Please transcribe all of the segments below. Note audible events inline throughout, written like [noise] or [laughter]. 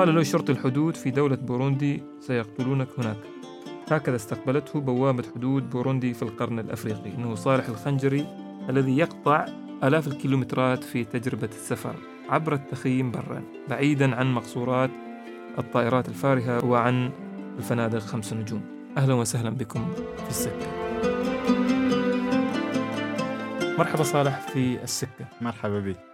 وقال له شرطي الحدود في دولة بوروندي سيقتلونك هناك. هكذا استقبلته بوابة حدود بوروندي في القرن الأفريقي إنه صالح الخنجري الذي يقطع آلاف الكيلومترات في تجربة السفر عبر التخييم برا بعيدا عن مقصورات الطائرات الفارهة وعن الفنادق خمس نجوم. أهلا وسهلا بكم في السكة. مرحبا صالح في السكة. مرحبا بك.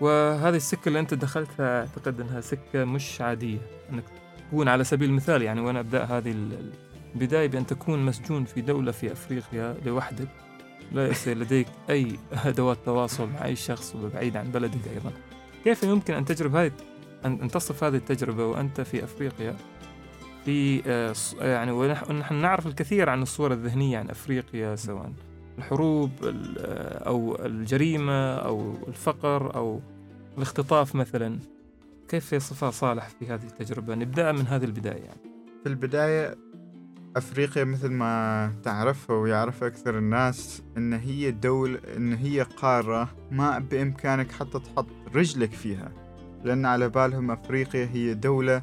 وهذه السكة اللي أنت دخلتها أعتقد أنها سكة مش عادية أنك تكون على سبيل المثال يعني وأنا أبدأ هذه البداية بأن تكون مسجون في دولة في أفريقيا لوحدك لا يصير لديك أي أدوات تواصل مع أي شخص وبعيد عن بلدك أيضا. كيف يمكن أن تجرب هذه أن تصف هذه التجربة وأنت في أفريقيا؟ في آه، يعني ونحن نعرف الكثير عن الصورة الذهنية عن أفريقيا سواء. الحروب أو الجريمة أو الفقر أو الاختطاف مثلا. كيف يصفها صالح في هذه التجربة؟ نبدأ من هذه البداية يعني. في البداية أفريقيا مثل ما تعرفها ويعرف أكثر الناس إن هي دولة إن هي قارة ما بإمكانك حتى تحط رجلك فيها. لأن على بالهم أفريقيا هي دولة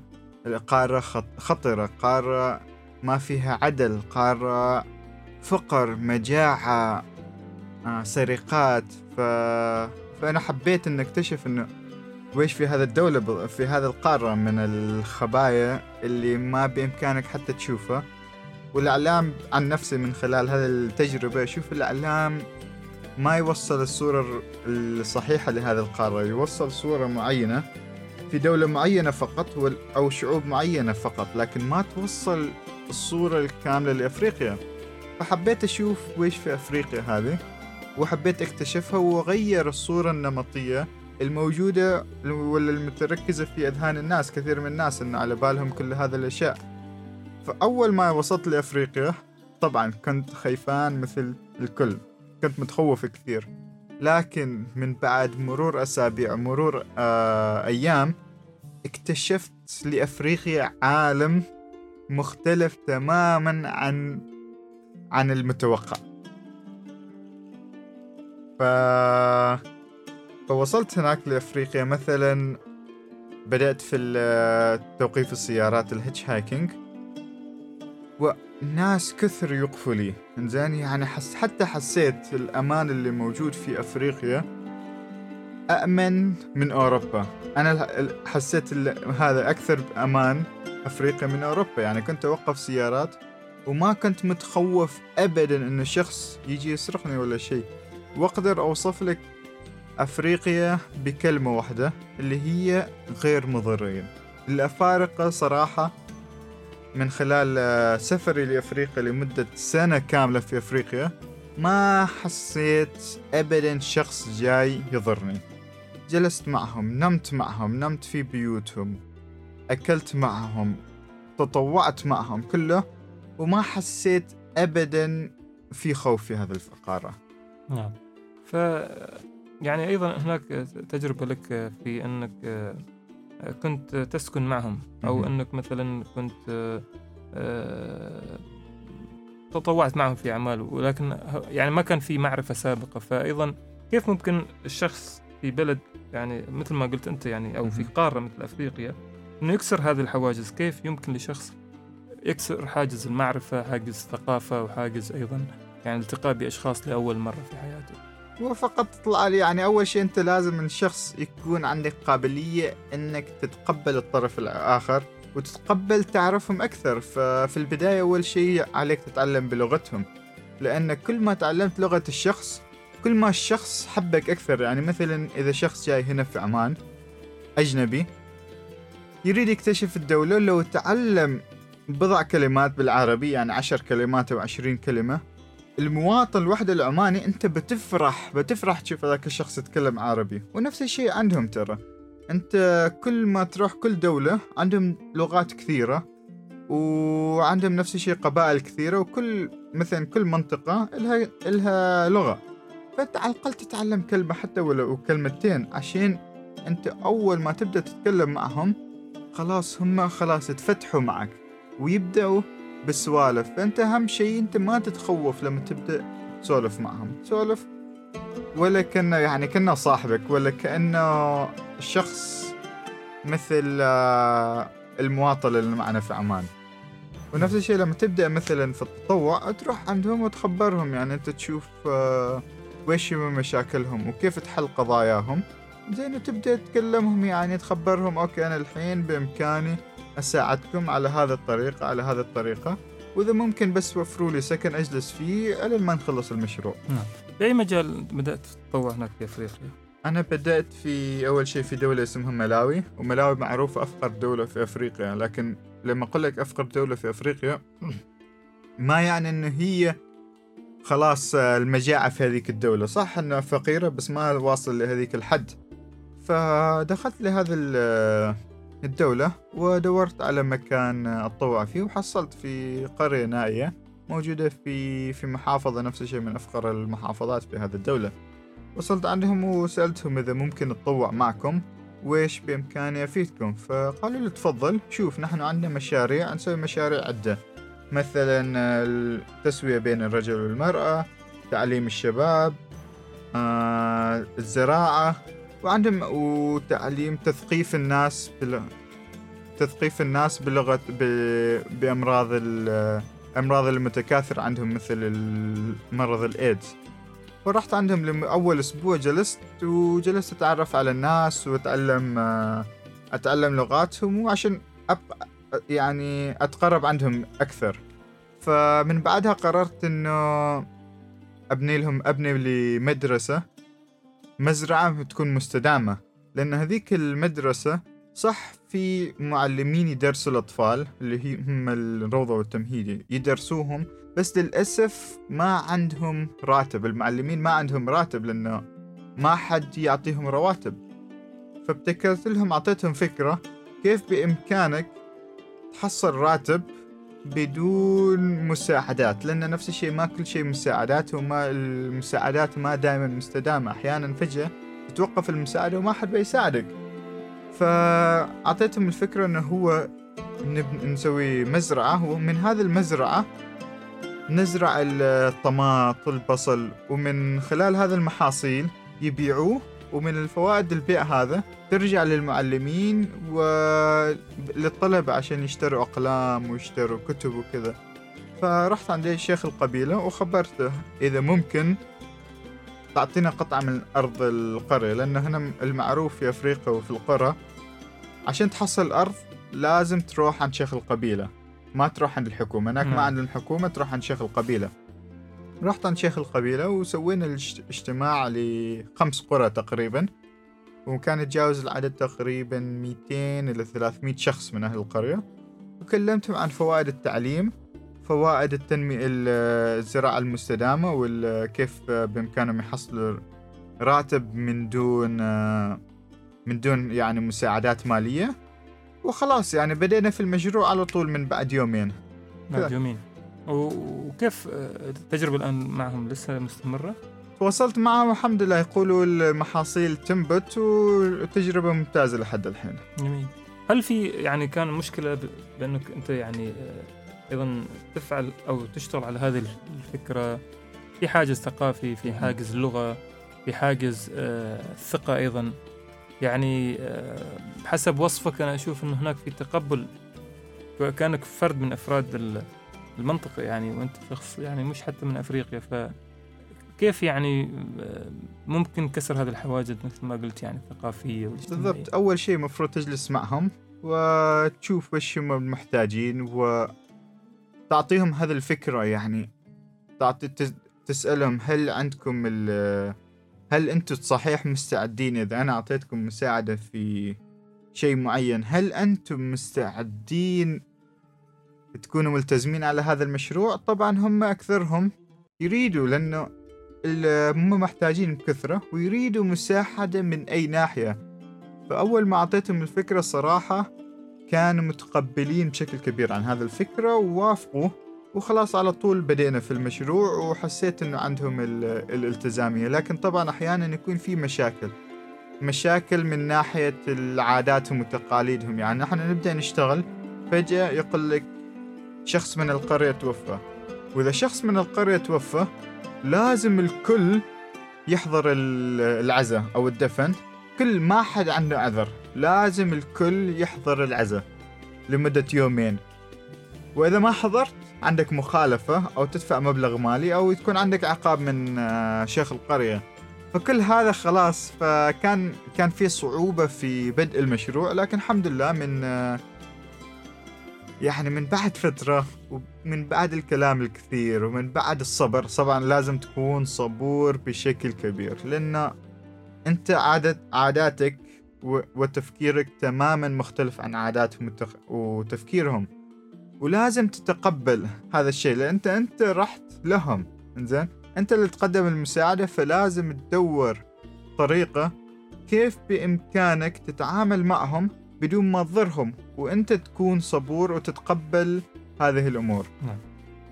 قارة خطرة قارة ما فيها عدل قارة فقر مجاعة آه، سرقات. ف... فأنا حبيت أن أكتشف أنه ويش في هذا الدولة في هذا القارة من الخبايا اللي ما بإمكانك حتى تشوفها والإعلام عن نفسي من خلال هذه التجربة أشوف الإعلام ما يوصل الصورة الصحيحة لهذه القارة. يوصل صورة معينة في دولة معينة فقط أو شعوب معينة فقط لكن ما توصل الصورة الكاملة لأفريقيا. فحبيت أشوف ويش في أفريقيا هذه وحبيت أكتشفها وغير الصورة النمطية الموجودة ولا المتركزة في أذهان الناس كثير من الناس إنه على بالهم كل هذه الأشياء. فأول ما وصلت لأفريقيا طبعا كنت خيفان مثل الكل كنت متخوف كثير. لكن من بعد مرور أسابيع مرور آه أيام اكتشفت لأفريقيا عالم مختلف تماما عن عن المتوقع. ف... فوصلت هناك لأفريقيا مثلا بدأت في توقيف السيارات ال hitchhiking وناس كثر يقفوا لي. زين يعني حس حتى حسيت الأمان اللي موجود في أفريقيا أأمن من أوروبا. أنا حسيت هذا أكثر أمان أفريقيا من أوروبا. يعني كنت أوقف سيارات وما كنت متخوف أبدا إنه شخص يجي يسرقني ولا شيء. وأقدر أوصف لك أفريقيا بكلمة واحدة اللي هي غير مضرين. الأفارقة صراحة من خلال سفري لأفريقيا لمدة سنة كاملة في أفريقيا ما حسيت أبدا شخص جاي يضرني. جلست معهم نمت معهم نمت في بيوتهم أكلت معهم تطوعت معهم كله. وما حسيت أبدا في خوف في هذه الفقارة نعم. ف يعني أيضا هناك تجربة لك في أنك كنت تسكن معهم أو أنك مثلا كنت آه، تطوعت معهم في أعمال ولكن يعني ما كان في معرفة سابقة. فأيضا كيف ممكن الشخص في بلد يعني مثل ما قلت أنت يعني أو في قارة مثل أفريقيا أنه يكسر هذه الحواجز؟ كيف يمكن لشخص يكسر حاجز المعرفة حاجز الثقافة وحاجز أيضا يعني التقاء بأشخاص لأول مرة في حياته هو فقط تطلع لي يعني أول شيء أنت لازم من شخص يكون عندك قابلية أنك تتقبل الطرف الآخر وتتقبل تعرفهم أكثر. ففي البداية أول شيء عليك تتعلم بلغتهم لأن كل ما تعلمت لغة الشخص كل ما الشخص حبك أكثر. يعني مثلا إذا شخص جاي هنا في عمان أجنبي يريد يكتشف الدولة لو تعلم بضع كلمات بالعربي يعني عشر كلمات أو عشرين كلمة. المواطن الوحدة العماني أنت بتفرح بتفرح تشوف هذاك الشخص يتكلم عربي. ونفس الشيء عندهم ترى. أنت كل ما تروح كل دولة عندهم لغات كثيرة وعندهم نفس الشيء قبائل كثيرة وكل مثلا كل منطقة لها لها لغة. فأنت على الأقل تتعلم كلمة حتى ولو كلمتين عشان أنت أول ما تبدأ تتكلم معهم خلاص هم خلاص تفتحوا معك. ويبدأوا بالسوالف فأنت أهم شيء أنت ما تتخوف لما تبدأ تسولف معهم. تسولف ولا كأنه يعني كأنه صاحبك ولا كأنه شخص مثل آه، المواطن اللي معنا في عمان. ونفس الشيء لما تبدأ مثلا في التطوع تروح عندهم وتخبرهم. يعني أنت تشوف آه، ويش مشاكلهم وكيف تحل قضاياهم. زين تبدأ تكلمهم يعني تخبرهم أوكي أنا الحين بإمكاني أساعدكم على هذه الطريقة على هذه الطريقة. وإذا ممكن بس وفروا لي سكن أجلس فيه ألين ما نخلص المشروع. نعم. في أي مجال بدأت تتطوع هناك في أفريقيا؟ أنا بدأت في أول شيء في دولة اسمها ملاوي وملاوي معروفة أفقر دولة في أفريقيا لكن لما أقول لك أفقر دولة في أفريقيا [clears throat] ما يعني إنه هي خلاص المجاعة في هذيك الدولة. صح إنها فقيرة بس ما واصل لهذيك الحد. فدخلت لهذا الدولة ودورت على مكان أتطوع فيه وحصلت في قرية نائية موجودة في في محافظة نفس الشيء من أفقر المحافظات في هذه الدولة. وصلت عندهم وسألتهم إذا ممكن أتطوع معكم وإيش بإمكاني أفيدكم؟ فقالوا لي تفضل شوف نحن عندنا مشاريع نسوي مشاريع عدة. مثلا التسوية بين الرجل والمرأة تعليم الشباب آه، الزراعة وعندهم وتعليم تثقيف الناس بل... تثقيف الناس بلغة ب... بأمراض الأمراض المتكاثرة عندهم مثل مرض الإيدز. ورحت عندهم لأول أسبوع جلست وجلست أتعرف على الناس وأتعلم أتعلم لغاتهم وعشان أب يعني أتقرب عندهم أكثر. فمن بعدها قررت إنه أبني لهم أبني لي مدرسة مزرعة تكون مستدامة لأن هذيك المدرسة صح في معلمين يدرسوا الأطفال اللي هي هم الروضة والتمهيدي يدرسوهم بس للأسف ما عندهم راتب المعلمين ما عندهم راتب لأنه ما حد يعطيهم رواتب. فابتكرت لهم أعطيتهم فكرة كيف بإمكانك تحصل راتب بدون مساعدات لأن نفس الشيء ما كل شيء مساعدات وما المساعدات ما دائما مستدامة. أحيانا فجأة تتوقف المساعدة وما حد بيساعدك. فأعطيتهم الفكرة أنه هو نسوي مزرعة ومن هذه المزرعة نزرع الطماط والبصل ومن خلال هذا المحاصيل يبيعوه ومن الفوائد البيع هذا ترجع للمعلمين وللطلبة عشان يشتروا أقلام ويشتروا كتب وكذا. فرحت عند شيخ القبيلة وخبرته إذا ممكن تعطينا قطعة من أرض القرية لأن هنا المعروف في أفريقيا وفي القرى. عشان تحصل الأرض لازم تروح عند شيخ القبيلة ما تروح عند الحكومة. هناك ما عند الحكومة تروح عند شيخ القبيلة. رحت عند شيخ القبيلة وسوينا الاجتماع لخمس قرى تقريبا. وكان يتجاوز العدد تقريبا 200 إلى 300 شخص من أهل القرية. وكلمتهم عن فوائد التعليم فوائد التنمية الزراعة المستدامة وكيف بإمكانهم يحصلوا راتب من دون من دون يعني مساعدات مالية. وخلاص يعني بدينا في المشروع على طول من بعد يومين. بعد يومين. وكيف التجربة الآن معهم لسه مستمرة؟ تواصلت معهم الحمد لله. يقولوا المحاصيل تنبت والتجربة ممتازة لحد الحين. جميل. هل في يعني كان مشكلة بأنك أنت يعني أيضا تفعل أو تشتغل على هذه الفكرة؟ في حاجز ثقافي في حاجز اللغة في حاجز الثقة أيضا. يعني حسب وصفك أنا أشوف أنه هناك في تقبل كأنك فرد من أفراد المنطقة يعني وأنت شخص يعني مش حتى من أفريقيا ف كيف يعني ممكن كسر هذه الحواجز مثل ما قلت يعني الثقافية بالضبط. أول شيء المفروض تجلس معهم وتشوف وش هم محتاجين وتعطيهم هذه الفكرة يعني. تعطي تسألهم هل عندكم ال هل أنتم صحيح مستعدين إذا أنا أعطيتكم مساعدة في شيء معين؟ هل أنتم مستعدين تكونوا ملتزمين على هذا المشروع طبعا هم أكثرهم يريدوا لأنه هم محتاجين بكثرة ويريدوا مساعدة من أي ناحية. فأول ما أعطيتهم الفكرة الصراحة كانوا متقبلين بشكل كبير عن هذا الفكرة ووافقوا وخلاص على طول بدينا في المشروع وحسيت إنه عندهم الالتزامية. لكن طبعا أحيانا يكون في مشاكل. مشاكل من ناحية العاداتهم وتقاليدهم. يعني نحن نبدأ نشتغل فجأة يقول لك شخص من القرية توفى. وإذا شخص من القرية توفى لازم الكل يحضر العزاء أو الدفن. كل ما حد عنده عذر لازم الكل يحضر العزاء لمدة يومين. وإذا ما حضرت عندك مخالفة أو تدفع مبلغ مالي أو تكون عندك عقاب من آه، شيخ القرية. فكل هذا خلاص فكان كان في صعوبة في بدء المشروع لكن الحمد لله من آه، يعني من بعد فترة ومن بعد الكلام الكثير ومن بعد الصبر طبعا لازم تكون صبور بشكل كبير لأن أنت عادة عاداتك وتفكيرك تماما مختلف عن عاداتهم وتفكيرهم. ولازم تتقبل هذا الشيء لأن أنت أنت رحت لهم. إنزين؟ أنت اللي تقدم المساعدة فلازم تدور طريقة كيف بإمكانك تتعامل معهم بدون ما تضرهم وأنت تكون صبور وتتقبل هذه الأمور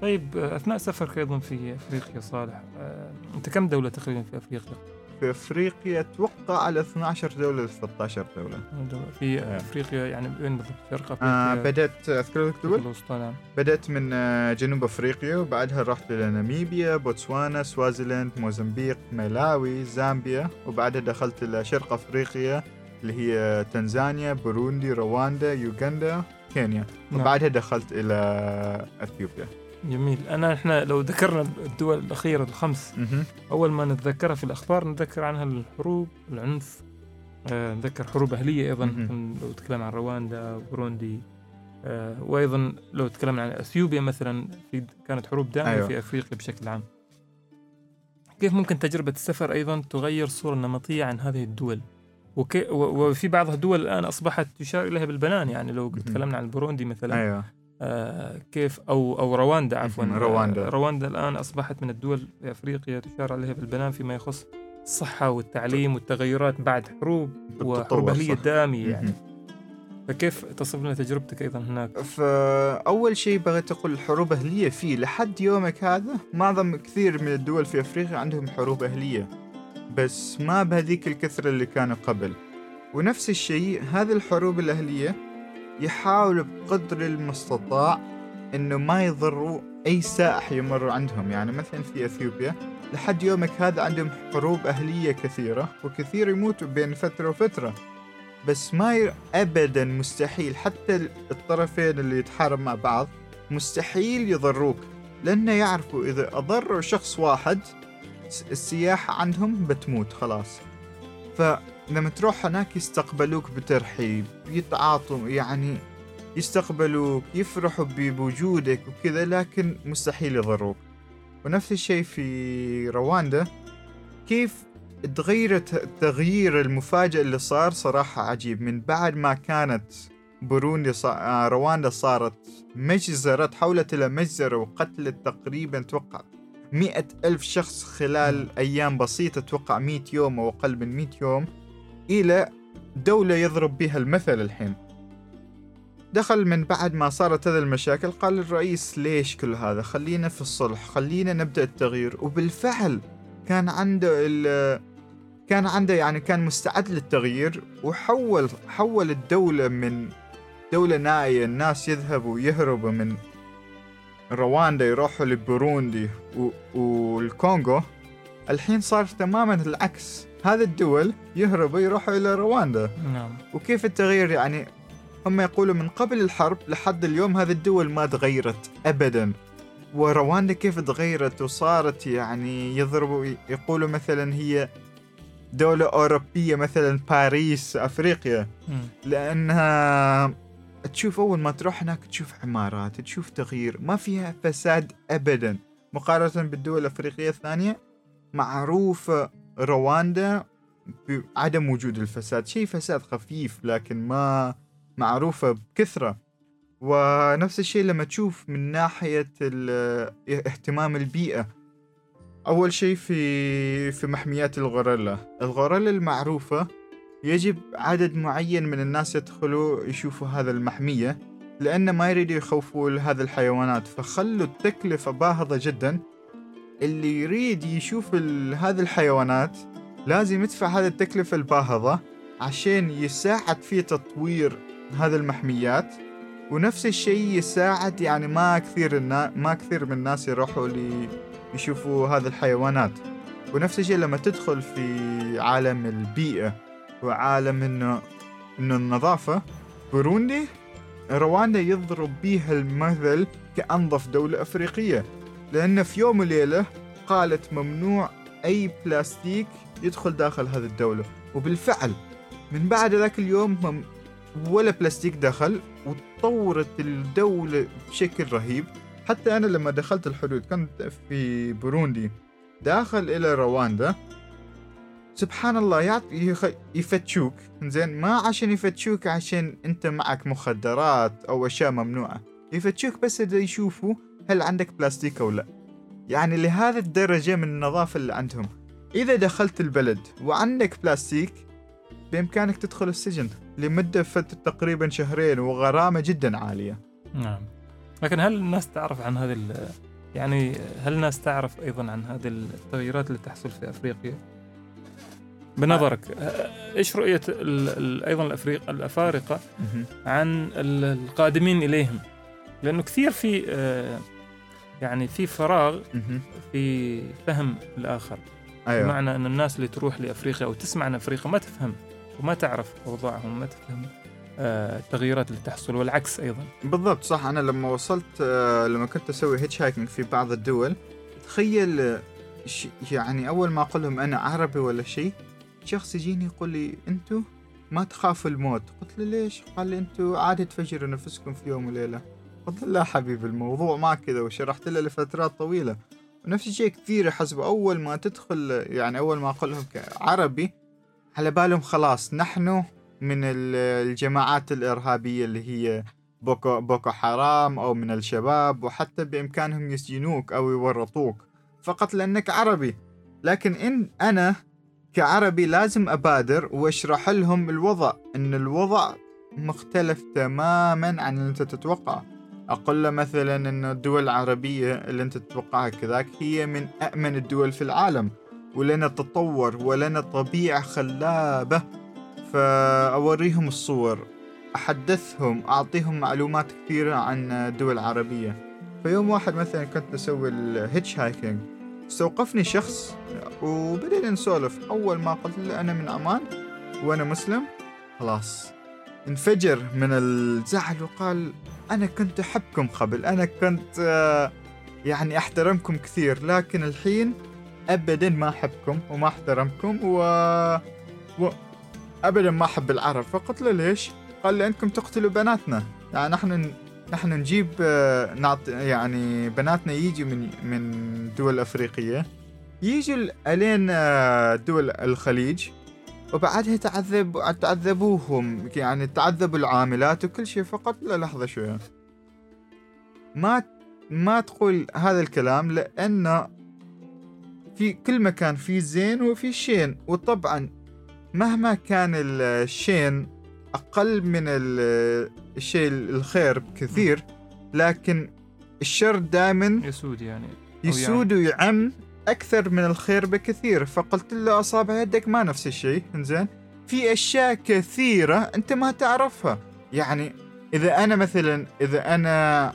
طيب آه، أثناء سفرك أيضا في أفريقيا صالح آه، أنت كم دولة تقريبا في أفريقيا؟ في أفريقيا أتوقع على 12 دولة ل 13 دولة في آه. أفريقيا يعني وين بالضبط شرق آه أفريقيا؟ بدأت أذكر لك دول الوسطى نعم بدأت من آه، جنوب أفريقيا وبعدها رحت إلى ناميبيا بوتسوانا سوازيلاند موزمبيق ملاوي زامبيا وبعدها دخلت إلى شرق أفريقيا اللي هي تنزانيا بوروندي رواندا يوغندا كينيا نعم. وبعدها دخلت إلى أثيوبيا جميل أنا إحنا لو ذكرنا الدول الأخيرة الخمس مهم. أول ما نتذكرها في الأخبار نتذكر عنها الحروب العنف آه، نتذكر حروب أهلية أيضا مهم. لو تكلم عن رواندا وبوروندي آه، وأيضا لو تكلمنا عن إثيوبيا مثلا في كانت حروب دائمة أيوة. في أفريقيا بشكل عام كيف ممكن تجربة السفر أيضا تغير الصورة النمطيه عن هذه الدول وكي و- وفي بعض الدول الآن أصبحت يشار إليها بالبنان يعني لو. تكلمنا عن البوروندي مثلا أيوة آه، كيف أو أو رواندا عفوا. رواندا. آه، رواندا الآن أصبحت من الدول في أفريقيا تشار عليها بالبنان فيما يخص الصحة والتعليم والتغيرات بعد حروب وحروب أهلية. دامية يعني. فكيف تصف لنا تجربتك أيضا هناك؟ فأول شيء بغيت أقول الحروب أهلية فيه لحد يومك هذا معظم كثير من الدول في أفريقيا عندهم حروب أهلية بس ما بهذيك الكثرة اللي كانوا قبل. ونفس الشيء هذه الحروب الأهلية يحاولوا بقدر المستطاع إنه ما يضروا أي سائح يمر عندهم. يعني مثلا في أثيوبيا لحد يومك هذا عندهم حروب أهلية كثيرة وكثير يموتوا بين فترة وفترة. بس ما ي... ابدا مستحيل حتى الطرفين اللي يتحارب مع بعض مستحيل يضروك لأنه يعرفوا إذا أضروا شخص واحد السياحة عندهم بتموت خلاص. فلما تروح هناك يستقبلوك بترحيب يتعاطوا يعني يستقبلوك يفرحوا بوجودك وكذا لكن مستحيل يضروك ونفس الشيء في رواندا. كيف تغيرت التغيير المفاجئ اللي صار صراحة عجيب. من بعد ما كانت بوروندي صا... آه، رواندا صارت مجزرة تحولت إلى مجزرة وقتلت تقريبا توقع مئة ألف شخص خلال أيام بسيطة توقع مئة يوم أو أقل من مئة يوم إلى دولة يضرب بها المثل الحين. دخل من بعد ما صارت هذه المشاكل قال الرئيس ليش كل هذا؟ خلينا في الصلح خلينا نبدأ التغيير. وبالفعل كان عنده كان عنده يعني كان مستعد للتغيير وحول حول الدولة من دولة نائية الناس يذهبوا يهربوا من رواندا يروحوا لبوروندي و... والكونغو الحين صار تماما العكس. هذه الدول يهربوا يروحوا إلى رواندا. نعم. وكيف التغيير؟ يعني هم يقولوا من قبل الحرب لحد اليوم هذه الدول ما تغيرت أبدا. ورواندا كيف تغيرت وصارت؟ يعني يضربوا يقولوا مثلا هي دولة أوروبية مثلا باريس أفريقيا. مم. لأنها تشوف أول ما تروح هناك تشوف عمارات تشوف تغيير ما فيها فساد أبدا. مقارنة بالدول الأفريقية الثانية معروفة رواندا بعدم وجود الفساد. شيء فساد خفيف لكن ما معروفة بكثرة. ونفس الشيء لما تشوف من ناحية اهتمام البيئة. أول شيء في في محميات الغوريلا. الغوريلا المعروفة يجب عدد معين من الناس يدخلوا يشوفوا هذا المحمية لأن ما يريدوا يخوفوا هذه الحيوانات. فخلوا التكلفة باهظة جدا. اللي يريد يشوف هذه الحيوانات لازم يدفع هذه التكلفة الباهظة عشان يساعد في تطوير هذه المحميات. ونفس الشيء يساعد يعني ما كثير النا... ما كثير من الناس يروحوا لي يشوفوا هذه الحيوانات. ونفس الشيء لما تدخل في عالم البيئة. وعالم إنه انه النظافة بوروندي رواندا يضرب بيها المثل كأنظف دولة أفريقية لأن في يوم وليلة قالت ممنوع أي بلاستيك يدخل داخل هذه الدولة. وبالفعل من بعد ذاك اليوم مم ولا بلاستيك دخل وتطورت الدولة بشكل رهيب. حتى أنا لما دخلت الحدود كنت في بوروندي داخل إلى رواندا سبحان الله يفتشوك. زين ما عشان يفتشوك عشان أنت معك مخدرات أو أشياء ممنوعة. يفتشوك بس إذا يشوفوا هل عندك بلاستيك أو لا. يعني لهذا الدرجة من النظافة اللي عندهم. إذا دخلت البلد وعندك بلاستيك بإمكانك تدخل السجن لمدة فتره تقريبا شهرين وغرامة جدا عالية. نعم. لكن هل الناس تعرف عن هذه يعني هل الناس تعرف أيضا عن هذه التغييرات اللي تحصل في أفريقيا؟ بنظرك إيش رؤية أيضا الافريق الأفارقة عن ال- القادمين إليهم؟ لأنه كثير في آه، يعني في فراغ. في فهم الآخر. أيوه. بمعنى أن الناس اللي تروح لأفريقيا أو تسمع عن أفريقيا ما تفهم وما تعرف أوضاعهم ما تفهم آه، التغييرات اللي تحصل والعكس أيضا. بالضبط صح. أنا لما وصلت آه، لما كنت أسوي هيتش هايكنج في بعض الدول تخيل يعني أول ما أقول لهم أنا عربي ولا شيء شخص يجيني يقول لي أنتوا ما تخافوا الموت. قلت له ليش؟ قال لي أنتوا عادي تفجروا نفسكم في يوم وليلة. قلت له لا حبيبي الموضوع ما كذا. وشرحت له لفترات طويلة. ونفس الشيء كثير يحسبوا أول ما تدخل يعني أول ما أقول لهم عربي على بالهم خلاص نحن من ال- الجماعات الإرهابية اللي هي بوكو بوكو حرام أو من الشباب وحتى بإمكانهم يسجنوك أو يورطوك. فقط لأنك عربي. لكن إن أنا كعربي لازم أبادر وأشرح لهم الوضع إن الوضع مختلف تماما عن اللي أنت تتوقع أقول له مثلا إن الدول العربية اللي أنت تتوقعها كذاك هي من امن الدول في العالم ولنا تطور ولنا طبيعة خلابة. فأوريهم الصور أحدثهم أعطيهم معلومات كثيرة عن الدول العربية. فيوم واحد مثلا كنت أسوي ال hitchhiking استوقفني شخص وبدينا نسولف. أول ما قلت له أنا من عمان وأنا مسلم خلاص. انفجر من الزعل وقال أنا كنت أحبكم قبل أنا كنت يعني أحترمكم كثير لكن الحين ابدا ما أحبكم وما أحترمكم و, و... ابدا ما أحب العرب. فقلت له ليش؟ قال لي أنكم تقتلوا بناتنا. يعني نحن نحن نجيب آه، يعني بناتنا يجوا من من دول أفريقية يجوا ال- الين آه، دول الخليج وبعدها تعذب تعذبوهم يعني تعذبوا العاملات وكل شيء فقط لا لحظه شوية. ما ما تقول هذا الكلام لأن في كل مكان في زين وفي شين وطبعا مهما كان الشين أقل من الشيء الخير بكثير لكن الشر دائما يسود يعني يسود ويعم أكثر من الخير بكثير. فقلت له أصابع يدك ما نفس الشيء؟ إنزين. في أشياء كثيرة أنت ما تعرفها. يعني إذا أنا مثلا إذا أنا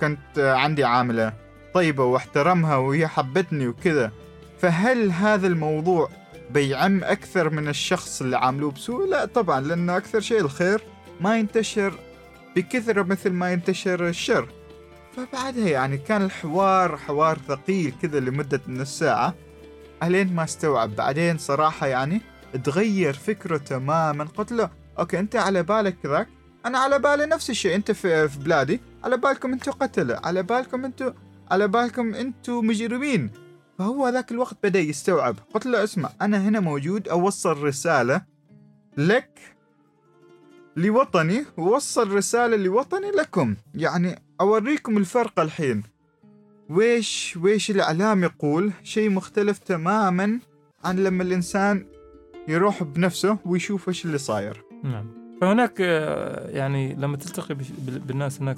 كنت عندي عاملة طيبة واحترمها وهي حبتني وكذا فهل هذا الموضوع بيعم أكثر من الشخص اللي عاملوه بسوء؟ لا طبعا لأنه أكثر شيء الخير. ما ينتشر بكثرة مثل ما ينتشر الشر. فبعدها يعني كان الحوار حوار ثقيل كذا لمدة نص ساعة ألين ما استوعب. بعدين صراحة يعني تغير فكره تماما. قلت له أوكي أنت على بالك كذاك أنا على بالي نفس الشيء. أنت في, في بلادي. على بالكم أنتوا قتلة. على بالكم أنتوا على بالكم أنتوا مجرمين. فهو ذاك الوقت بدأ يستوعب. قلت له اسمع أنا هنا موجود أوصل رسالة لك لوطني ووصل رسالة لوطني لكم. يعني أوريكم الفرق الحين. ويش ويش الإعلام يقول؟ شيء مختلف تماما عن لما الإنسان يروح بنفسه ويشوف إيش اللي صاير. نعم. فهناك آه، يعني لما تلتقي بالناس هناك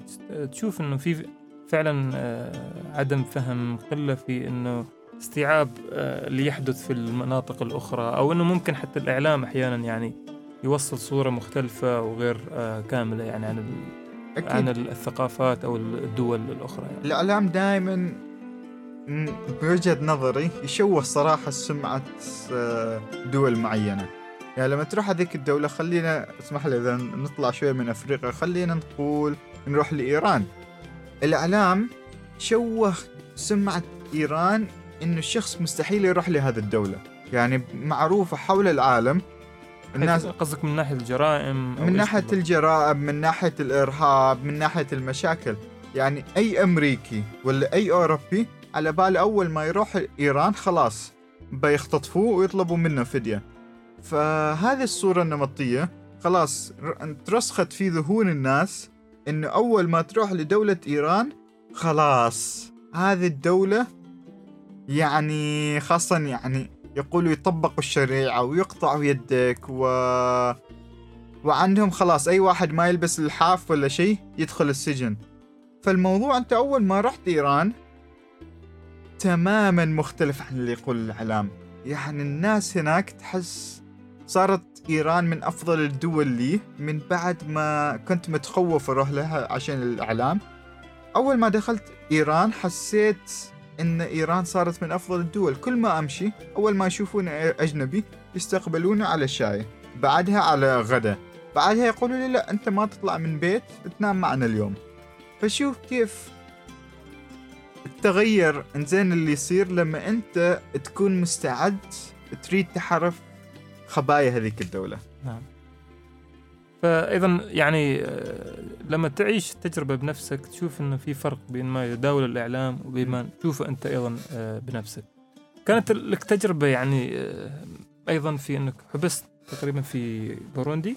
تشوف إنه في فعلا آه، عدم فهم قله في إنه استيعاب آه، اللي يحدث في المناطق الأخرى أو إنه ممكن حتى الإعلام أحيانا يعني يوصل صورة مختلفة وغير آه، كاملة يعني عن عن أكيد. ال- الثقافات أو الدول الأخرى يعني. الإعلام دائما بوجهة نظري يشوه صراحة سمعة آه، دول معينة. يعني لما تروح هذيك الدولة خلينا اسمح لي إذا نطلع شوية من أفريقيا خلينا نقول نروح لإيران. الإعلام شوه سمعة إيران إنه الشخص مستحيل يروح لهذه الدولة. يعني معروفة حول العالم الناس قصدك من ناحية الجرائم من ناحية الجرائم من ناحية الإرهاب من ناحية المشاكل. يعني أي أمريكي ولا أي أوروبي على بال أول ما يروح إيران خلاص بيختطفوه ويطلبوا منه فدية. فهذه الصورة النمطية خلاص ترسخت في ذهون الناس إنه أول ما تروح لدولة إيران خلاص هذه الدولة يعني خاصة يعني يقولوا يطبقوا الشريعة ويقطعوا يدك و وعندهم خلاص أي واحد ما يلبس الحاف ولا شيء يدخل السجن. فالموضوع أنت أول ما رحت إيران تماما مختلف عن اللي يقول الإعلام. يعني الناس هناك تحس صارت إيران من أفضل الدول لي من بعد ما كنت متخوف أروح لها عشان الإعلام. أول ما دخلت إيران حسيت إن إيران صارت من أفضل الدول. كل ما أمشي أول ما يشوفون أجنبي يستقبلوني على شاي بعدها على غدا بعدها يقولوا لي لا أنت ما تطلع من بيت تنام معنا اليوم. فشوف كيف التغير إنزين اللي يصير لما أنت تكون مستعد تريد تحرف خبايا هذيك الدولة. نعم. فايضا يعني آه، لما تعيش التجربة بنفسك تشوف إنه في فرق بين ما يداول الإعلام وبين ما تشوفه أنت أيضا آه، بنفسك. كانت لك تجربة يعني آه، أيضا في إنك حبست تقريبا في بوروندي.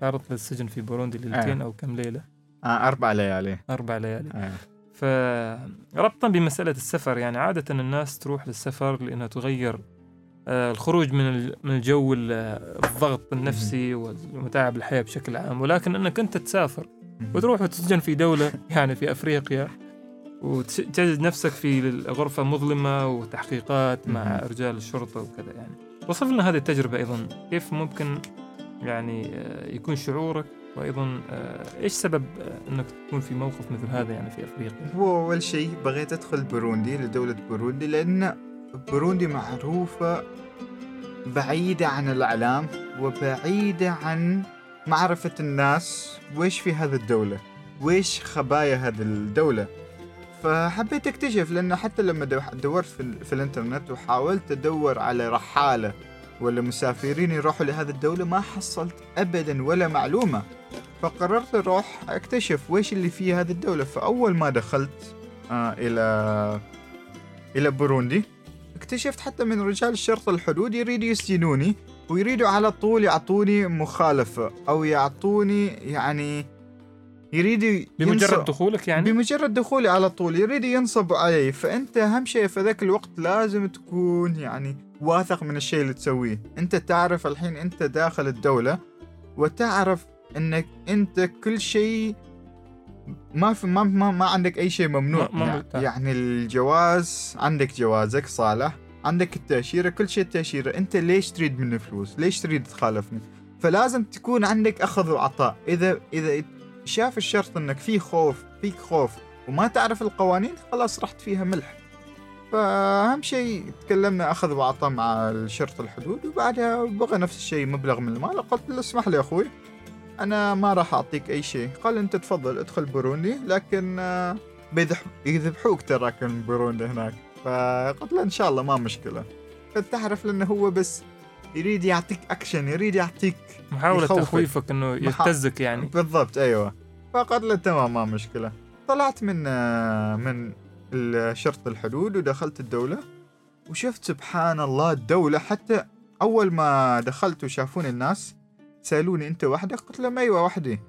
تعرضت للسجن في بوروندي ليلتين آه. أو كم ليلة. آه أربع ليالي. أربع ليالي. آه. فربطا بمسألة السفر يعني عادة الناس تروح للسفر لأنها تغير الخروج من من الجو الضغط النفسي ومتاعب الحياة بشكل عام. ولكن أنك أنت تسافر وتروح وتسجن في دولة [laughs] يعني في أفريقيا وتجد نفسك في غرفة مظلمة وتحقيقات مع رجال الشرطة وكذا يعني. وصف لنا هذه التجربة أيضا. كيف ممكن يعني آه، يكون شعورك؟ وأيضا آه، إيش سبب أنك تكون في موقف مثل هذا يعني في أفريقيا؟ هو أول شيء بغيت أدخل بوروندي لدولة بوروندي لأن بوروندي معروفة بعيدة عن الإعلام وبعيدة عن معرفة الناس وإيش في هذه الدولة وإيش خبايا هذه الدولة. فحبيت أكتشف لأنه حتى لما دورت في, في الإنترنت وحاولت أدور على رحالة ولا مسافرين يروحوا لهذه الدولة ما حصلت أبدا ولا معلومة. فقررت أروح أكتشف وإيش اللي في هذه الدولة. فأول ما دخلت آه إلى إلى بوروندي اكتشفت حتى من رجال الشرطة الحدود يريدوا يسجنوني ويريدوا على طول يعطوني مخالفة أو يعطوني يعني يريدوا بمجرد دخولك يعني؟ بمجرد دخولي على طول يريدوا ينصبوا علي. فأنت أهم شيء في ذاك الوقت لازم تكون يعني واثق من الشيء اللي تسويه. أنت تعرف الحين أنت داخل الدولة وتعرف أنك أنت كل شيء ما في ما ما, ما عندك أي شيء ممنوع. ما يعني, يعني الجواز عندك جوازك صالح عندك التأشيرة كل شيء التأشيرة. أنت ليش تريد مني فلوس؟ ليش تريد تخالفني؟ فلازم تكون عندك أخذ وعطاء. اذا إذا شاف الشرط إنك في خوف فيك خوف وما تعرف القوانين خلاص رحت فيها ملح. فأهم شيء تكلمنا أخذ وعطاء مع الشرطة الحدود وبعدها بغى نفس الشيء مبلغ من المال قلت له اسمح لي أخوي. أنا ما راح أعطيك أي شيء. قال أنت تفضل ادخل بوروندي لكن آه، بيذبحوك تراك من بوروندي هناك. فقلت له إن شاء الله ما مشكلة. فتعرف لأنه هو بس يريد يعطيك أكشن يريد يعطيك محاولة تخويفك إنه يهتزك يعني. بالضبط أيوه. فقال له تمام ما مشكلة. طلعت من آه، من شرطة الحدود ودخلت الدولة. وشفت سبحان الله الدولة حتى أول ما دخلت وشافوني الناس سألوني أنت وحدك؟ قلت لهم أيوة وحدي.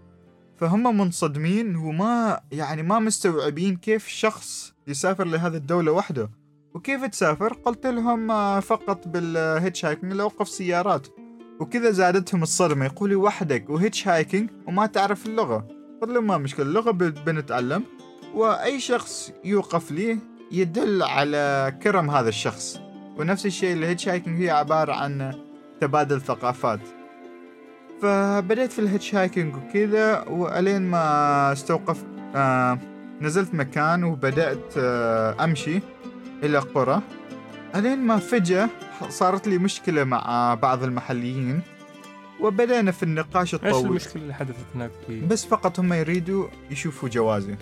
فهم منصدمين وما يعني ما مستوعبين كيف شخص يسافر لهذه الدولة وحده. وكيف تسافر؟ قلت لهم آه، فقط بال hitchhiking لأوقف سيارات. وكذا زادتهم الصدمة يقولي وحدك و hitchhiking وما تعرف اللغة. قلت لهم ما مشكلة اللغة بنتعلم. وأي شخص يوقف لي يدل على كرم هذا الشخص. ونفس الشيء ال hitchhiking هي عبارة عن تبادل ثقافات. فبدأت في ال hitchhiking وكذا وألين ما استوقف آه نزلت مكان وبدأت آه أمشي إلى قرى. ألين ما فجأة صارت لي مشكلة مع بعض المحليين وبدأنا في النقاش إيش الطويل. المشكلة اللي حدثت هناك؟ بس فقط هم يريدوا يشوفوا جوازي.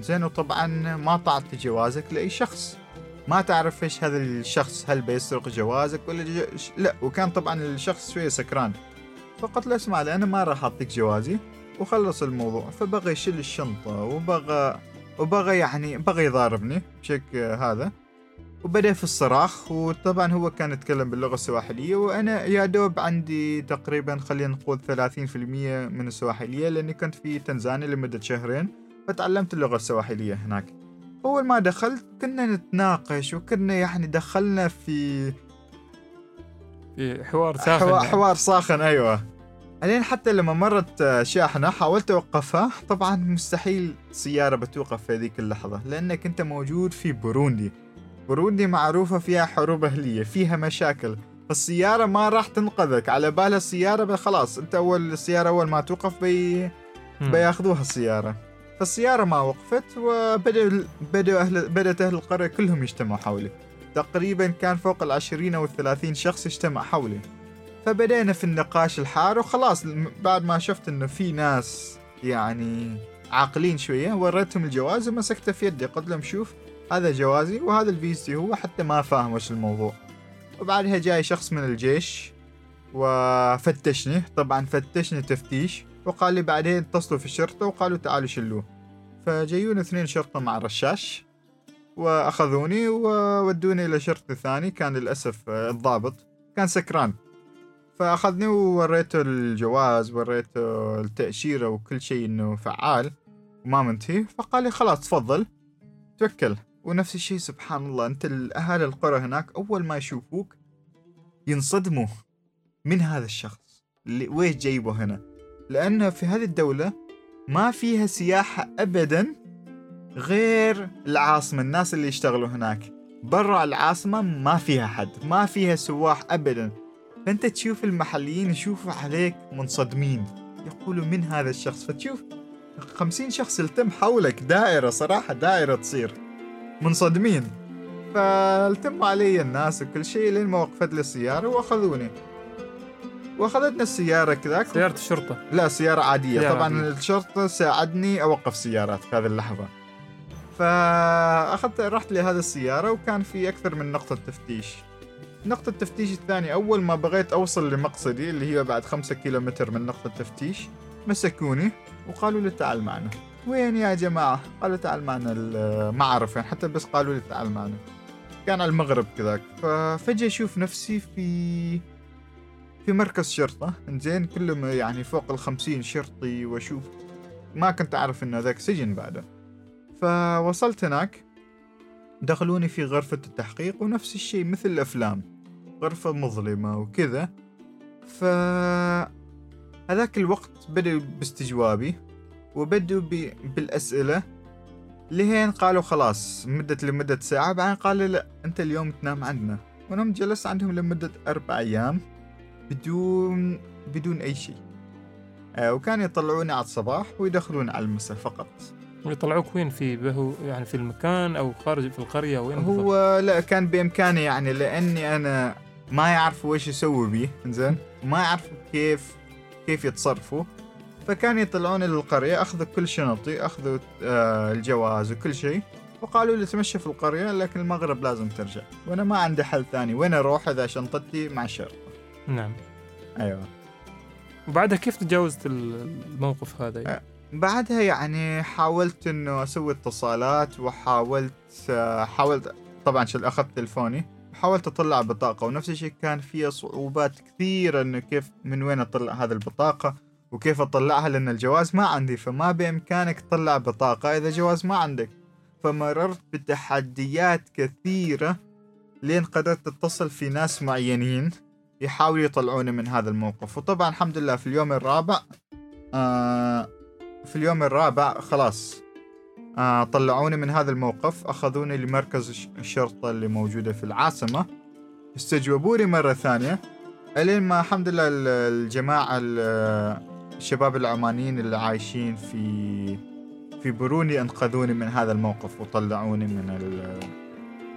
زين وطبعا ما طعت جوازك لأي شخص. ما تعرف إيش هذا الشخص هل بيسرق جوازك ولا ج... لا وكان طبعا الشخص شوية سكران. فقلت له اسمع أنا ما راح أعطيك جوازي. وخلص الموضوع. فبغى يشيل الشنطة وبغى وبغى يعني بغى يضاربني بشكل هذا. وبدأ في الصراخ وطبعا هو كان يتكلم باللغة السواحلية. وأنا يا دوب عندي تقريبا خلينا نقول 30% من السواحلية لأني كنت في تنزانيا لمدة شهرين فتعلمت اللغة السواحلية هناك. أول ما دخلت كنا نتناقش وكنا يعني دخلنا في في حوار ساخن حوار, يعني. حوار ساخن أيوة. بعدين حتى لما مرت شاحنة حاولت أوقفها طبعا مستحيل سيارة بتوقف في هذيك اللحظة لأنك أنت موجود في بوروندي. بوروندي معروفة فيها حروب أهلية فيها مشاكل. فالسيارة ما راح تنقذك. على بالها السيارة خلاص أنت أول السيارة أول ما توقف بي. بياخذوها السيارة. فالسيارة ما وقفت وبدأوا بدأوا أهل بدأت أهل القرية كلهم يجتمعوا حولي تقريبا كان فوق العشرين أو الثلاثين شخص يجتمع حولي فبدأنا في النقاش الحار وخلاص بعد ما شفت إنه في ناس يعني عاقلين شوية وريتهم الجواز ومسكته في يدي قلت لهم شوف هذا جوازي وهذا الفيزتي هو حتى ما فاهم وش الموضوع. وبعدها جاي شخص من الجيش وفتشني طبعا فتشني تفتيش وقال لي بعدين اتصلوا في الشرطة وقالوا تعالوا شلوه. فجايون اثنين شرطة مع الرشاش. وأخذوني وودوني إلى شرطي ثاني كان للأسف آه، الضابط. كان سكران. فأخذني ووريته الجواز وريته التأشيرة وكل شيء إنه فعال وما منتهي. فقال لي خلاص تفضل. توكل. ونفس الشيء سبحان الله. أنت الأهالي القرى هناك أول ما يشوفوك ينصدموا من هذا الشخص. اللي ويش جايبه هنا؟ لأن في هذه الدولة ما فيها سياحة أبدا. غير العاصمة الناس اللي يشتغلوا هناك. برا العاصمة ما فيها حد ما فيها سواح أبدا. فأنت تشوف المحليين يشوفوا عليك منصدمين يقولوا من هذا الشخص؟ فتشوف خمسين شخص يلتم حولك دائرة صراحة دائرة تصير منصدمين. فالتموا علي الناس وكل شيء لين ما وقفت لي السيارة وأخذوني. وأخذتنا السيارة كذاك. سيارة الشرطة. لا سيارة عادية. سيارة طبعا عادية. الشرطة ساعدني أوقف سيارات في هذه اللحظة. فأخذت رحت لهذه السيارة وكان في أكثر من نقطة تفتيش. نقطة التفتيش الثانية أول ما بغيت أوصل لمقصدي اللي هي بعد خمسة كيلومتر من نقطة التفتيش مسكوني وقالوا لي تعال معنا. وين يا جماعة؟ قالوا تعال معنا ما أعرف يعني حتى بس قالوا لي تعال معنا. كان على المغرب كذاك. ففجأة أشوف نفسي في في مركز شرطة. زين كلهم يعني فوق الخمسين شرطي وأشوف ما كنت أعرف انه ذاك سجن بعده. فوصلت هناك. دخلوني في غرفة التحقيق ونفس الشيء مثل الأفلام. غرفة مظلمة وكذا. ف هذاك الوقت بدأوا باستجوابي وبدوا ب... بالأسئلة. لهين قالوا خلاص مدة لمدة ساعة بعدين قالوا لا أنت اليوم تنام عندنا. ونمت جلست عندهم لمدة أربع أيام بدون بدون أي شيء. آه، وكانوا يطلعوني على الصباح ويدخلوني على المساء فقط. ويطلعوك وين في بهو يعني في المكان أو خارج في القرية وين بالضبط؟ هو لا كان بإمكاني يعني لأني أنا ما يعرفوا وش يسووا بي. زين ما يعرفوا كيف كيف يتصرفوا. فكانوا يطلعوني للقرية أخذوا كل شنطي أخذوا آه الجواز وكل شيء وقالوا لي تمشي في القرية لكن المغرب لازم ترجع. وأنا ما عندي حل ثاني. وين أروح إذا شنطتي مع الشرطة نعم. أيوه. وبعدها كيف تجاوزت ال- الموقف هذا؟ يعني؟ بعدها يعني حاولت إنه أسوي اتصالات وحاولت آه، حاولت طبعا أخذت تلفوني حاولت أطلع بطاقة ونفس الشيء كان فيها صعوبات كثيرة إنه كيف من وين أطلع هذه البطاقة وكيف أطلعها لأن الجواز ما عندي فما بإمكانك تطلع بطاقة إذا جواز ما عندك. فمررت بتحديات كثيرة لين قدرت أتصل في ناس معينين يحاولوا يطلعوني من هذا الموقف. وطبعا الحمد لله في اليوم الرابع آه في اليوم الرابع خلاص. آه طلعوني من هذا الموقف أخذوني لمركز الش- الشرطة اللي موجودة في العاصمة. استجوبوني مرة ثانية. ألين ما الحمد لله ال- الجماعة ال- الشباب العمانيين اللي عايشين في في بروني أنقذوني من هذا الموقف وطلعوني من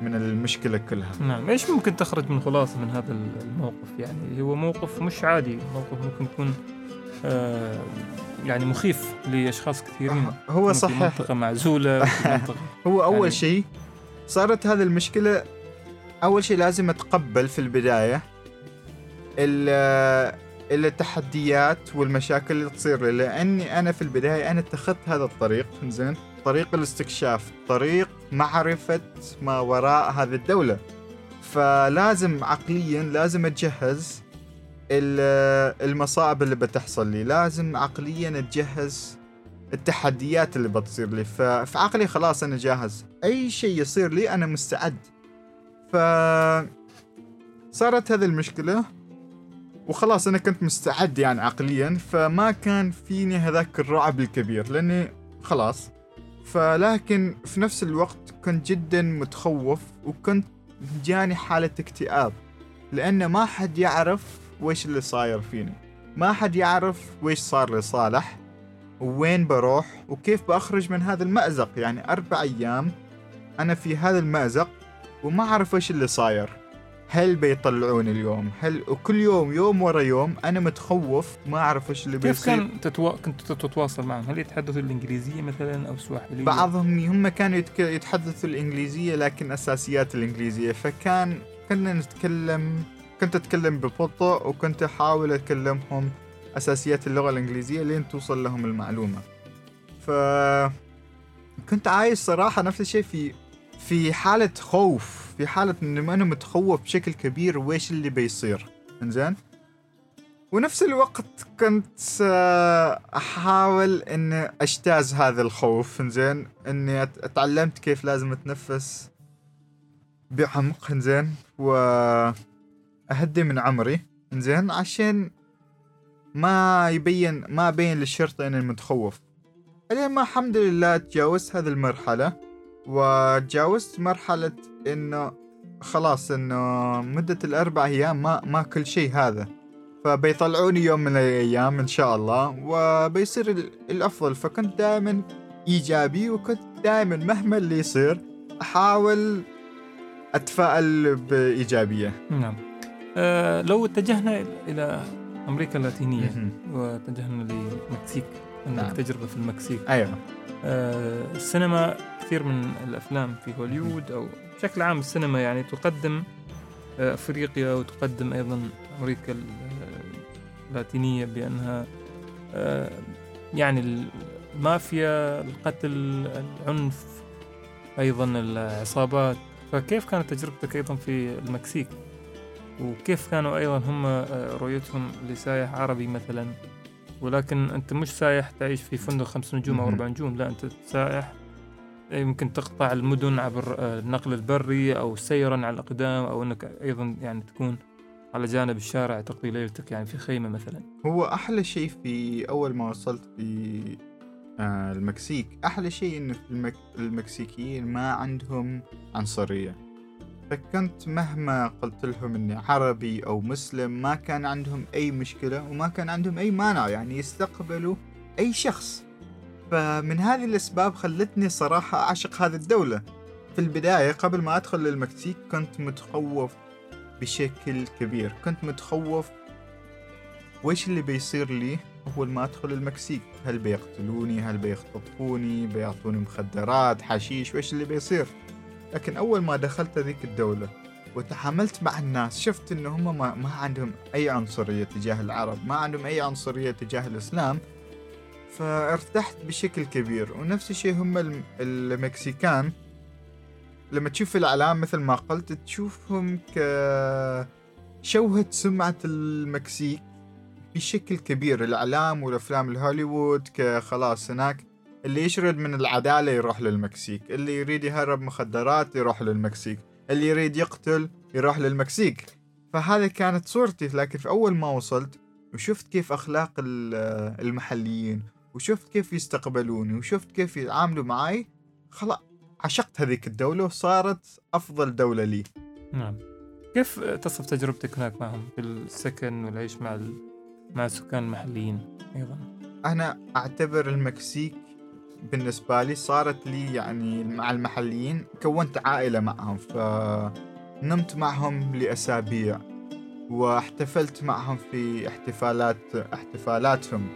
من المشكلة كلها. نعم. إيش ممكن تخرج من خلاصة من هذا الموقف؟ يعني هو موقف مش عادي. موقف ممكن يكون يعني مخيف لأشخاص كثيرين. هو في صحيح. منطقة معزولة في [laughs] منطقة هو أول يعني- شيء صارت هذه المشكلة أول شيء لازم أتقبل في البداية ال- التحديات والمشاكل اللي تصير لي لأني أنا في البداية أنا اتخذت هذا الطريق زين طريق الاستكشاف طريق معرفة ما وراء هذه الدولة. فلازم عقليا لازم أتجهز ال- المصائب اللي بتحصل لي. لازم عقليا أتجهز التحديات اللي بتصير لي. ففي عقلي خلاص أنا جاهز. أي شيء يصير لي أنا مستعد. ف صارت هذه المشكلة. وخلاص أنا كنت مستعد يعني عقليا. فما كان فيني هذاك الرعب الكبير. لأني خلاص. فلكن في نفس الوقت كنت جدا متخوف. وكنت جاني حالة اكتئاب. لأن ما حد يعرف ويش اللي صاير فيني؟ ما حد يعرف ويش صار لصالح وين بروح وكيف بأخرج من هذا المأزق. يعني أربع أيام أنا في هذا المأزق وما أعرف إيش اللي صاير. هل بيطلعوني اليوم؟ هل وكل يوم يوم ورا يوم أنا متخوف ما أعرف إيش اللي كيف بيصير؟ كان تتوا... كنت تتواصل معهم؟ هل يتحدثوا الإنجليزية مثلا أو سواحلية؟ بعضهم هم كانوا يتك... يتحدثوا الإنجليزية لكن أساسيات الإنجليزية. فكان كنا نتكلم كنت أتكلم ببطء وكنت أحاول أكلمهم أساسيات اللغة الإنجليزية لين توصل لهم المعلومة. ف كنت عايش صراحة نفس الشيء في في حالة خوف في حالة إنه أنا متخوف بشكل كبير وإيش اللي بيصير. إنزين؟ ونفس الوقت كنت آه، أحاول إني أجتاز هذا الخوف. إنزين؟ إني اتعلمت كيف لازم أتنفس بعمق. إنزين؟ وأهدي من عمري. إنزين عشان ما يبين ما أبين للشرطة إني متخوف. بعدين ما الحمد لله تجاوزت هذه المرحلة. وتجاوزت مرحلة إنه خلاص إنه مدة الأربع أيام ما ما كل شيء هذا. فبيطلعوني يوم من الأيام إن شاء الله. وبيصير ال- الأفضل. فكنت دائما إيجابي وكنت دائما مهما اللي يصير أحاول أتفائل بإيجابية. نعم. لو اتجهنا إلى أمريكا اللاتينية. واتجهنا للمكسيك عندك نعم. تجربة في المكسيك أيوه آه السينما كثير من الأفلام في هوليوود أو بشكل عام السينما يعني تقدم آه أفريقيا وتقدم أيضا أمريكا ال- اللاتينية بأنها آه يعني المافيا القتل العنف أيضا العصابات فكيف كانت تجربتك أيضا في المكسيك وكيف كانوا أيضا هم آه، رؤيتهم لسائح عربي مثلا؟ ولكن أنت مش سايح تعيش في فندق خمس نجوم أو مهم. أربع نجوم لا أنت سائح يمكن تقطع المدن عبر آه، النقل البري أو سيرا على الأقدام أو أنك أيضا يعني تكون على جانب الشارع تقضي ليلتك يعني في خيمة مثلا. هو أحلى شيء في أول ما وصلت في آه، المكسيك أحلى شيء في المك... المكسيكيين ما عندهم عنصرية. فكنت مهما قلت لهم إني عربي أو مسلم ما كان عندهم أي مشكلة وما كان عندهم أي مانع يعني يستقبلوا أي شخص. فمن هذه الأسباب خلتني صراحة أعشق هذه الدولة. في البداية قبل ما أدخل للمكسيك كنت متخوف بشكل كبير. كنت متخوف وإيش اللي بيصير لي أول ما أدخل المكسيك؟ هل بيقتلوني؟ هل بيختطفوني بيعطوني مخدرات حشيش؟ وإيش اللي بيصير؟ لكن أول ما دخلت هذيك الدولة وتعاملت مع الناس شفت إن هم ما, ما عندهم أي عنصرية تجاه العرب ما عندهم أي عنصرية تجاه الإسلام فارتحت بشكل كبير. ونفس الشيء هم الم- المكسيكان. لما تشوف الإعلام مثل ما قلت تشوفهم كشوهة سمعة المكسيك بشكل كبير. الإعلام والأفلام الهوليوود كخلاص هناك اللي يشرد من العدالة يروح للمكسيك اللي يريد يهرب مخدرات يروح للمكسيك اللي يريد يقتل يروح للمكسيك. فهذه كانت صورتي لكن في أول ما وصلت وشفت كيف أخلاق ال- المحليين وشفت كيف يستقبلوني وشفت كيف يتعاملوا معي خلاص عشقت هذيك الدولة وصارت أفضل دولة لي. نعم. كيف تصف تجربتك هناك معهم في السكن والعيش مع ال... مع السكان المحليين أيضا؟ أنا أعتبر المكسيك بالنسبة لي صارت لي يعني مع المحليين كونت عائلة معهم فنمت معهم لأسابيع واحتفلت معهم في احتفالات احتفالاتهم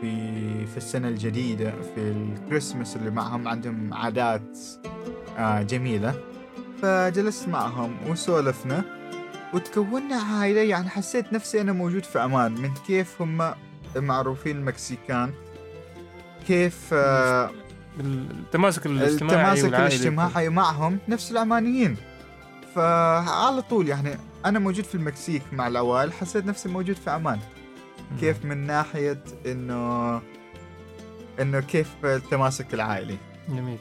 في في السنة الجديدة في الكريسماس اللي معهم عندهم عادات آه جميلة. فجلست معهم وسولفنا وتكوننا عائلة يعني حسيت نفسي أنا موجود في أمان من كيف هم معروفين المكسيكان كيف آه التماسك الاجتماعي التماسك. الاجتماعي معهم نفس العمانيين. فعلى طول يعني أنا موجود في المكسيك مع العوائل حسيت نفسي موجود في أمان مم. كيف من ناحية إنه إنه كيف التماسك العائلي. جميل.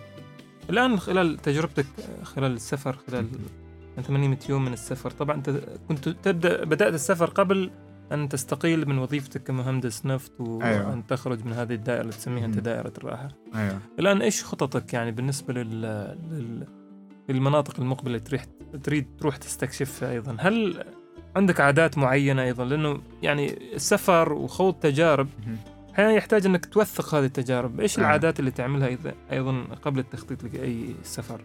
الآن خلال تجربتك خلال السفر خلال 800 يوم من السفر طبعا أنت كنت تبدأ بدأت السفر قبل أن تستقيل من وظيفتك كمهندس نفط وأن أيوة. تخرج من هذه الدائرة اللي تسميها أنت. دائرة الراحة. أيوه. الآن إيش خططك يعني بالنسبة لل... لل... للمناطق المقبلة اللي تريح تريد تروح تستكشفها أيضا؟ هل عندك عادات معينة أيضا؟ لأنه يعني السفر وخوض تجارب أحيانا يحتاج أنك توثق هذه التجارب. إيش آه. العادات اللي تعملها أيضا- أيضا قبل التخطيط لأي سفر؟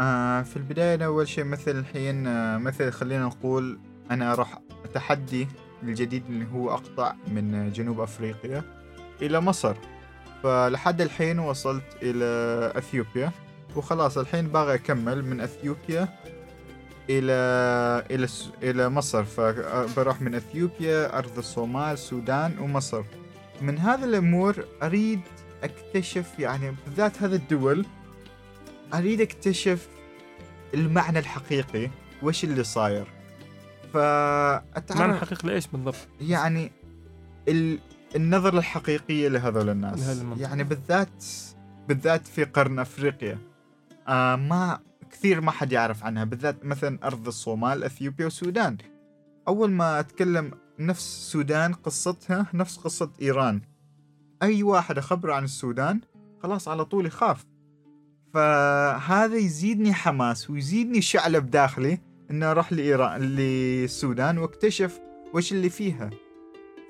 آه في البداية أنا أول شيء مثل الحين آه مثل خلينا نقول أنا راح تحدي الجديد اللي هو أقطع من جنوب أفريقيا إلى مصر. فلحد الحين وصلت إلى أثيوبيا. وخلاص الحين باغي أكمل من أثيوبيا إلى إلى إلى مصر. فبروح من أثيوبيا أرض الصومال السودان ومصر. من هذه الأمور أريد أكتشف يعني بالذات هذه الدول أريد أكتشف المعنى الحقيقي. وش اللي صاير؟ معنى فأتعرف الحقيقي لإيش بالضبط؟ يعني ال... النظرة الحقيقية لهذول الناس. يعني بالذات بالذات في قرن أفريقيا. آه ما كثير ما حد يعرف عنها. بالذات مثلا أرض الصومال أثيوبيا والسودان أول ما أتكلم نفس السودان قصتها نفس قصة إيران. أي واحد أخبره عن السودان خلاص على طول يخاف. فهذا يزيدني حماس ويزيدني شعلب داخلي اني أروح لايران للسودان واكتشف وش اللي فيها.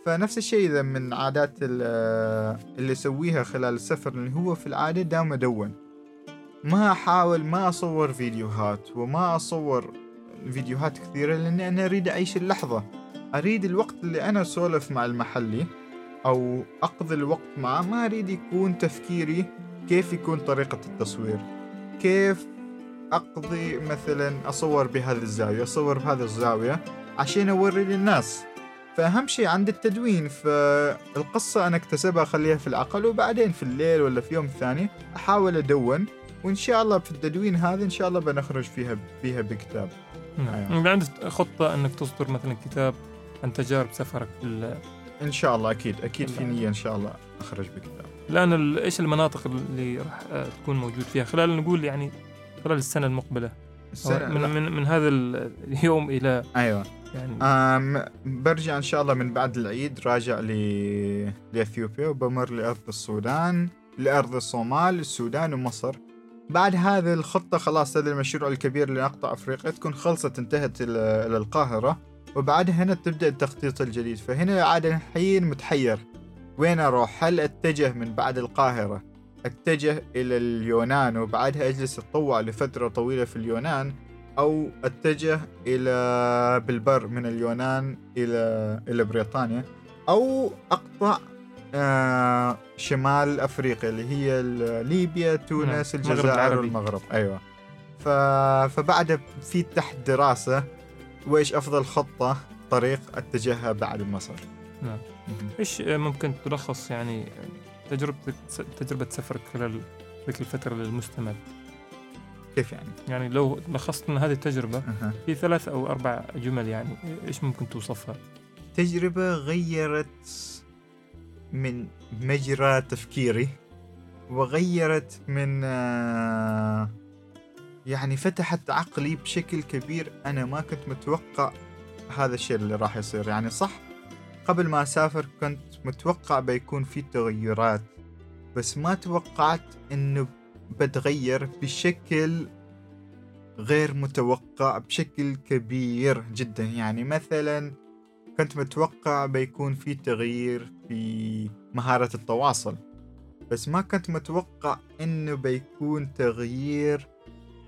فنفس الشيء إذا من عادات ال- اللي اسويها خلال السفر اللي هو في العادة دائما أدون. ما أحاول ما أصور فيديوهات وما أصور فيديوهات كثيرة لاني أنا أريد أعيش اللحظة. أريد الوقت اللي أنا أسولف مع المحلي أو أقضي الوقت معه. ما أريد يكون تفكيري كيف يكون طريقة التصوير. كيف أقضي مثلا أصور بهذه الزاوية أصور بهذه الزاوية عشان أوري للناس فأهم شيء عند التدوين فالقصة أنا اكتسبها أخليها في العقل وبعدين في الليل ولا في يوم ثاني أحاول أدون وإن شاء الله في التدوين هذا إن شاء الله بنخرج فيها فيها بكتاب نعم أيوة. إذا عندك خطة أنك تصدر مثلا كتاب عن تجارب سفرك في ال- إن شاء الله أكيد أكيد في. نية إن شاء الله أخرج بكتاب الآن ال- إيش المناطق اللي راح آه، تكون موجود فيها خلال نقول يعني خلال السنة المقبلة. السنة من. من, من هذا ال- اليوم إلى أيوه. يعني أم برجع إن شاء الله من بعد العيد راجع ل... لإثيوبيا وبمر لأرض السودان لأرض الصومال السودان ومصر. بعد هذه الخطة خلاص هذا المشروع الكبير لنقطع أفريقيا تكون خلصت انتهت إلى إلى القاهرة. وبعدها هنا تبدأ التخطيط الجديد. فهنا عاد الحين متحير. وين أروح؟ هل أتجه من بعد القاهرة؟ أتجه إلى اليونان وبعدها أجلس اتطوع لفترة طويلة في اليونان أو أتجه إلى بالبر من اليونان إلى إلى بريطانيا أو أقطع آه شمال أفريقيا اللي هي ليبيا تونس نعم، المغرب الجزائر. والمغرب أيوه ف... فبعد في تحت دراسة وإيش أفضل خطة طريق أتجهها بعد مصر نعم. آه، ممكن تلخص يعني تجربتك تجربة سفرك خلال ذيك الفترة للمستمع كيف يعني؟ يعني لو لخصت لنا هذه التجربة. في ثلاث أو أربع جمل يعني إيش ممكن توصفها تجربة غيرت من مجرى تفكيري وغيرت من آه، يعني فتحت عقلي بشكل كبير أنا ما كنت متوقع هذا الشيء اللي راح يصير يعني صح قبل ما أسافر كنت متوقع بيكون في تغيرات بس ما توقعت إنه بتغير بشكل غير متوقع بشكل كبير جدا. يعني مثلا كنت متوقع بيكون في تغيير في مهارة التواصل بس ما كنت متوقع إنه بيكون تغيير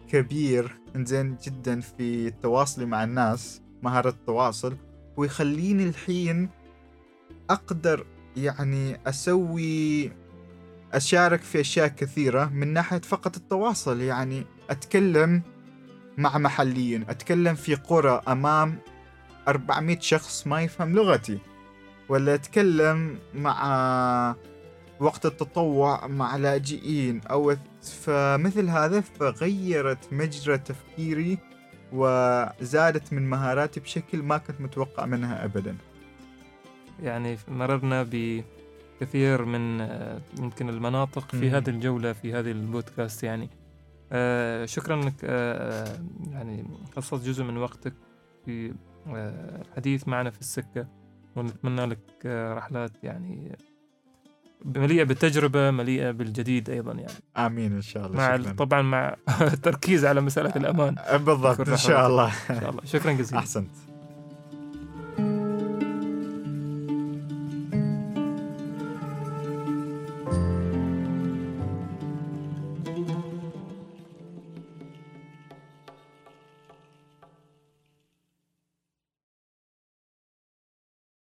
كبير إنزين جدا في تواصلي مع الناس مهارة التواصل ويخليني الحين أقدر يعني أسوي أشارك في أشياء كثيرة من ناحية فقط التواصل يعني أتكلم مع محليين أتكلم في قرى أمام 400 شخص ما يفهم لغتي ولا أتكلم مع وقت التطوع مع لاجئين أو فمثل هذا فغيرت مجرى تفكيري وزادت من مهاراتي بشكل ما كنت متوقع منها ابدا. يعني مررنا بكثير من آه، يمكن المناطق في. هذه الجولة في هذه البودكاست يعني. آه، شكرا انك آه، يعني خصصت جزء من وقتك في آه، الحديث معنا في السكة ونتمنى لك آه، رحلات يعني مليئة بالتجربة مليئة بالجديد أيضا يعني. آمين إن شاء الله. مع شكرا. طبعا مع [laughs] التركيز على مسألة الأمان. بالضبط إن شاء الله. إن شاء الله. شكرا جزيلا. أحسنت.